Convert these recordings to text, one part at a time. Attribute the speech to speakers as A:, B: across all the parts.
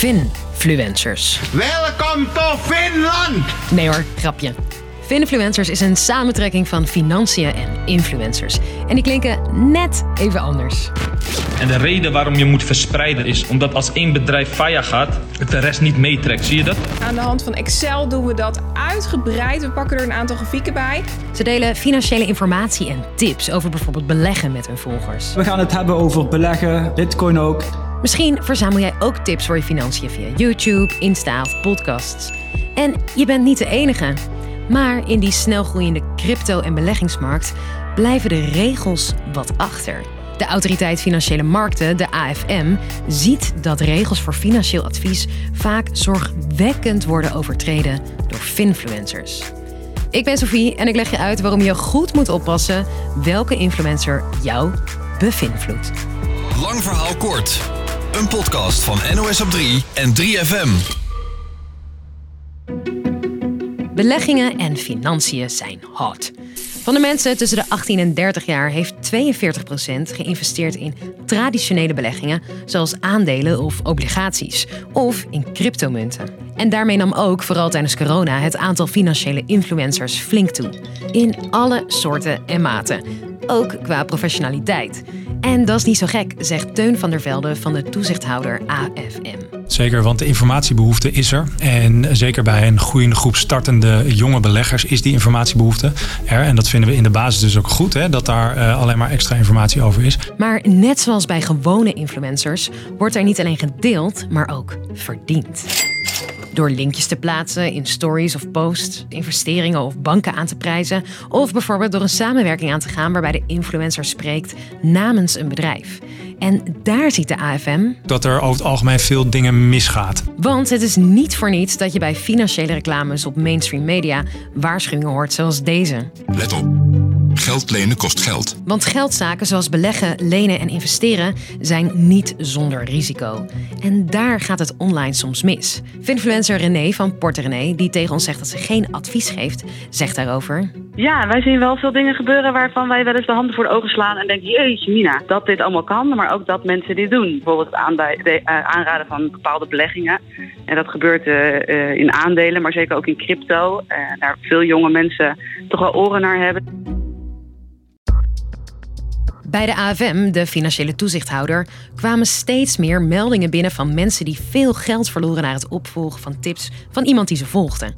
A: Finfluencers.
B: Welkom to Finland!
A: Nee hoor, grapje. Finfluencers is een samentrekking van financiën en influencers. En die klinken net even anders.
C: En de reden waarom je moet verspreiden is omdat als één bedrijf faya gaat, het de rest niet meetrekt. Zie je dat?
D: Aan de hand van Excel doen we dat uitgebreid. We pakken er een aantal grafieken bij.
A: Ze delen financiële informatie en tips over bijvoorbeeld beleggen met hun volgers.
E: We gaan het hebben over beleggen, bitcoin ook.
A: Misschien verzamel jij ook tips voor je financiën via YouTube, Insta of podcasts. En je bent niet de enige. Maar in die snelgroeiende crypto- en beleggingsmarkt blijven de regels wat achter. De Autoriteit Financiële Markten, de AFM, ziet dat regels voor financieel advies vaak zorgwekkend worden overtreden door finfluencers. Ik ben Sophie en ik leg je uit waarom je goed moet oppassen welke influencer jou bevinvloedt.
F: Lang verhaal kort. Een podcast van NOS op 3 en 3FM.
A: Beleggingen en financiën zijn hot. Van de mensen tussen de 18 en 30 jaar heeft 42% geïnvesteerd in traditionele beleggingen, zoals aandelen of obligaties, of in cryptomunten. En daarmee nam ook, vooral tijdens corona, het aantal financiële influencers flink toe. In alle soorten en maten, ook qua professionaliteit. En dat is niet zo gek, zegt Teun van der Velde van de toezichthouder AFM.
G: Zeker, want de informatiebehoefte is er. En zeker bij een groeiende groep startende jonge beleggers is die informatiebehoefte er. En dat vinden we in de basis dus ook goed, hè, dat daar uh, alleen maar extra informatie over is.
A: Maar net zoals bij gewone influencers wordt er niet alleen gedeeld, maar ook verdiend. Door linkjes te plaatsen in stories of posts, investeringen of banken aan te prijzen. Of bijvoorbeeld door een samenwerking aan te gaan waarbij de influencer spreekt namens een bedrijf. En daar ziet de AFM.
G: Dat er over het algemeen veel dingen misgaat.
A: Want het is niet voor niets dat je bij financiële reclames op mainstream media waarschuwingen hoort zoals deze.
F: Let op. Geld lenen kost geld.
A: Want geldzaken zoals beleggen, lenen en investeren zijn niet zonder risico. En daar gaat het online soms mis. Finfluencer René van Porte René, die tegen ons zegt dat ze geen advies geeft, zegt daarover.
H: Ja, wij zien wel veel dingen gebeuren waarvan wij wel eens de handen voor de ogen slaan en denken, jeetje mina, dat dit allemaal kan, maar ook dat mensen dit doen. Bijvoorbeeld het aanraden van bepaalde beleggingen. En dat gebeurt uh, in aandelen, maar zeker ook in crypto. Daar veel jonge mensen toch wel oren naar hebben.
A: Bij de AFM, de financiële toezichthouder, kwamen steeds meer meldingen binnen van mensen die veel geld verloren na het opvolgen van tips van iemand die ze volgden.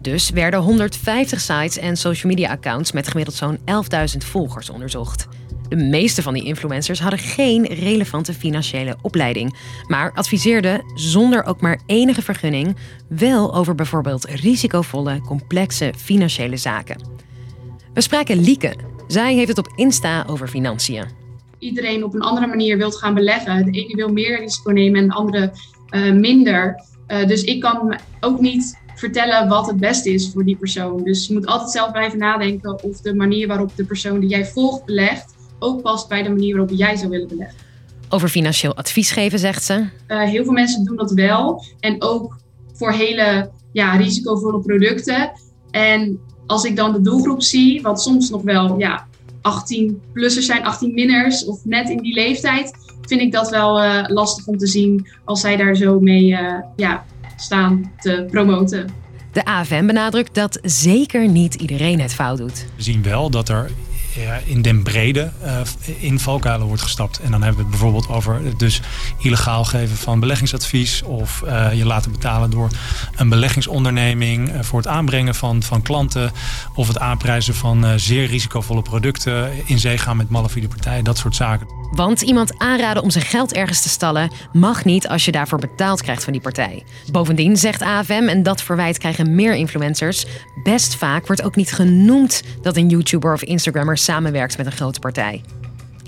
A: Dus werden 150 sites en social media accounts met gemiddeld zo'n 11.000 volgers onderzocht. De meeste van die influencers hadden geen relevante financiële opleiding, maar adviseerden zonder ook maar enige vergunning wel over bijvoorbeeld risicovolle, complexe financiële zaken. We spraken Lieke. Zij heeft het op Insta over financiën.
I: Iedereen op een andere manier wilt gaan beleggen. De ene wil meer risico nemen en de andere uh, minder. Uh, dus ik kan ook niet vertellen wat het beste is voor die persoon. Dus je moet altijd zelf blijven nadenken of de manier waarop de persoon die jij volgt belegt ook past bij de manier waarop jij zou willen beleggen.
A: Over financieel advies geven, zegt ze.
I: Uh, heel veel mensen doen dat wel. En ook voor hele ja, risicovolle producten. En als ik dan de doelgroep zie, wat soms nog wel ja, 18-plussers zijn, 18-minners of net in die leeftijd, vind ik dat wel uh, lastig om te zien als zij daar zo mee uh, ja, staan te promoten.
A: De AFM benadrukt dat zeker niet iedereen het fout doet.
G: We zien wel dat er in den brede uh, in valkuilen wordt gestapt. En dan hebben we het bijvoorbeeld over dus illegaal geven van beleggingsadvies of uh, je laten betalen door een beleggingsonderneming voor het aanbrengen van, van klanten of het aanprijzen van zeer risicovolle producten, in zee gaan met malafide partijen, dat soort zaken.
A: Want iemand aanraden om zijn geld ergens te stallen mag niet als je daarvoor betaald krijgt van die partij. Bovendien zegt AFM, en dat verwijt krijgen meer influencers, best vaak wordt ook niet genoemd dat een YouTuber of Instagrammer samenwerkt met een grote partij.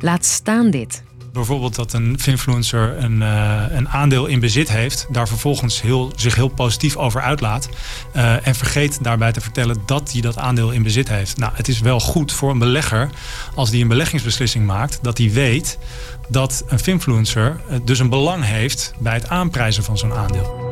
A: Laat staan dit.
G: Bijvoorbeeld dat een influencer een, uh, een aandeel in bezit heeft, daar vervolgens heel, zich heel positief over uitlaat. Uh, en vergeet daarbij te vertellen dat hij dat aandeel in bezit heeft. Nou, het is wel goed voor een belegger als die een beleggingsbeslissing maakt, dat hij weet dat een influencer dus een belang heeft bij het aanprijzen van zo'n aandeel.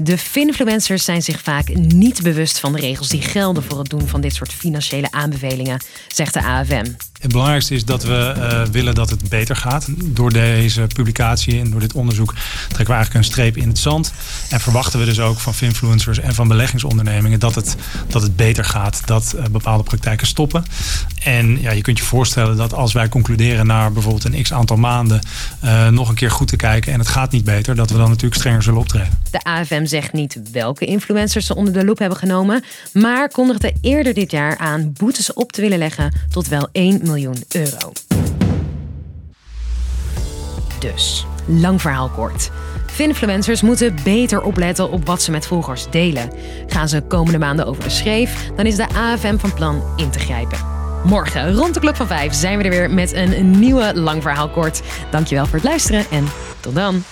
A: De finfluencers zijn zich vaak niet bewust van de regels die gelden voor het doen van dit soort financiële aanbevelingen, zegt de AFM.
G: Het belangrijkste is dat we uh, willen dat het beter gaat. Door deze publicatie en door dit onderzoek trekken we eigenlijk een streep in het zand. En verwachten we dus ook van finfluencers en van beleggingsondernemingen dat het, dat het beter gaat, dat uh, bepaalde praktijken stoppen. En ja, je kunt je voorstellen dat als wij concluderen na bijvoorbeeld een x aantal maanden uh, nog een keer goed te kijken en het gaat niet beter, dat we dan natuurlijk strenger zullen optreden.
A: De AFM zegt niet welke influencers ze onder de loep hebben genomen, maar kondigde eerder dit jaar aan boetes op te willen leggen tot wel 1 miljoen euro. Dus, lang verhaal kort. Finfluencers moeten beter opletten op wat ze met volgers delen. Gaan ze komende maanden over de schreef, dan is de AFM van plan in te grijpen. Morgen rond de klok van 5 zijn we er weer met een nieuwe lang verhaal kort. Dankjewel voor het luisteren en tot dan.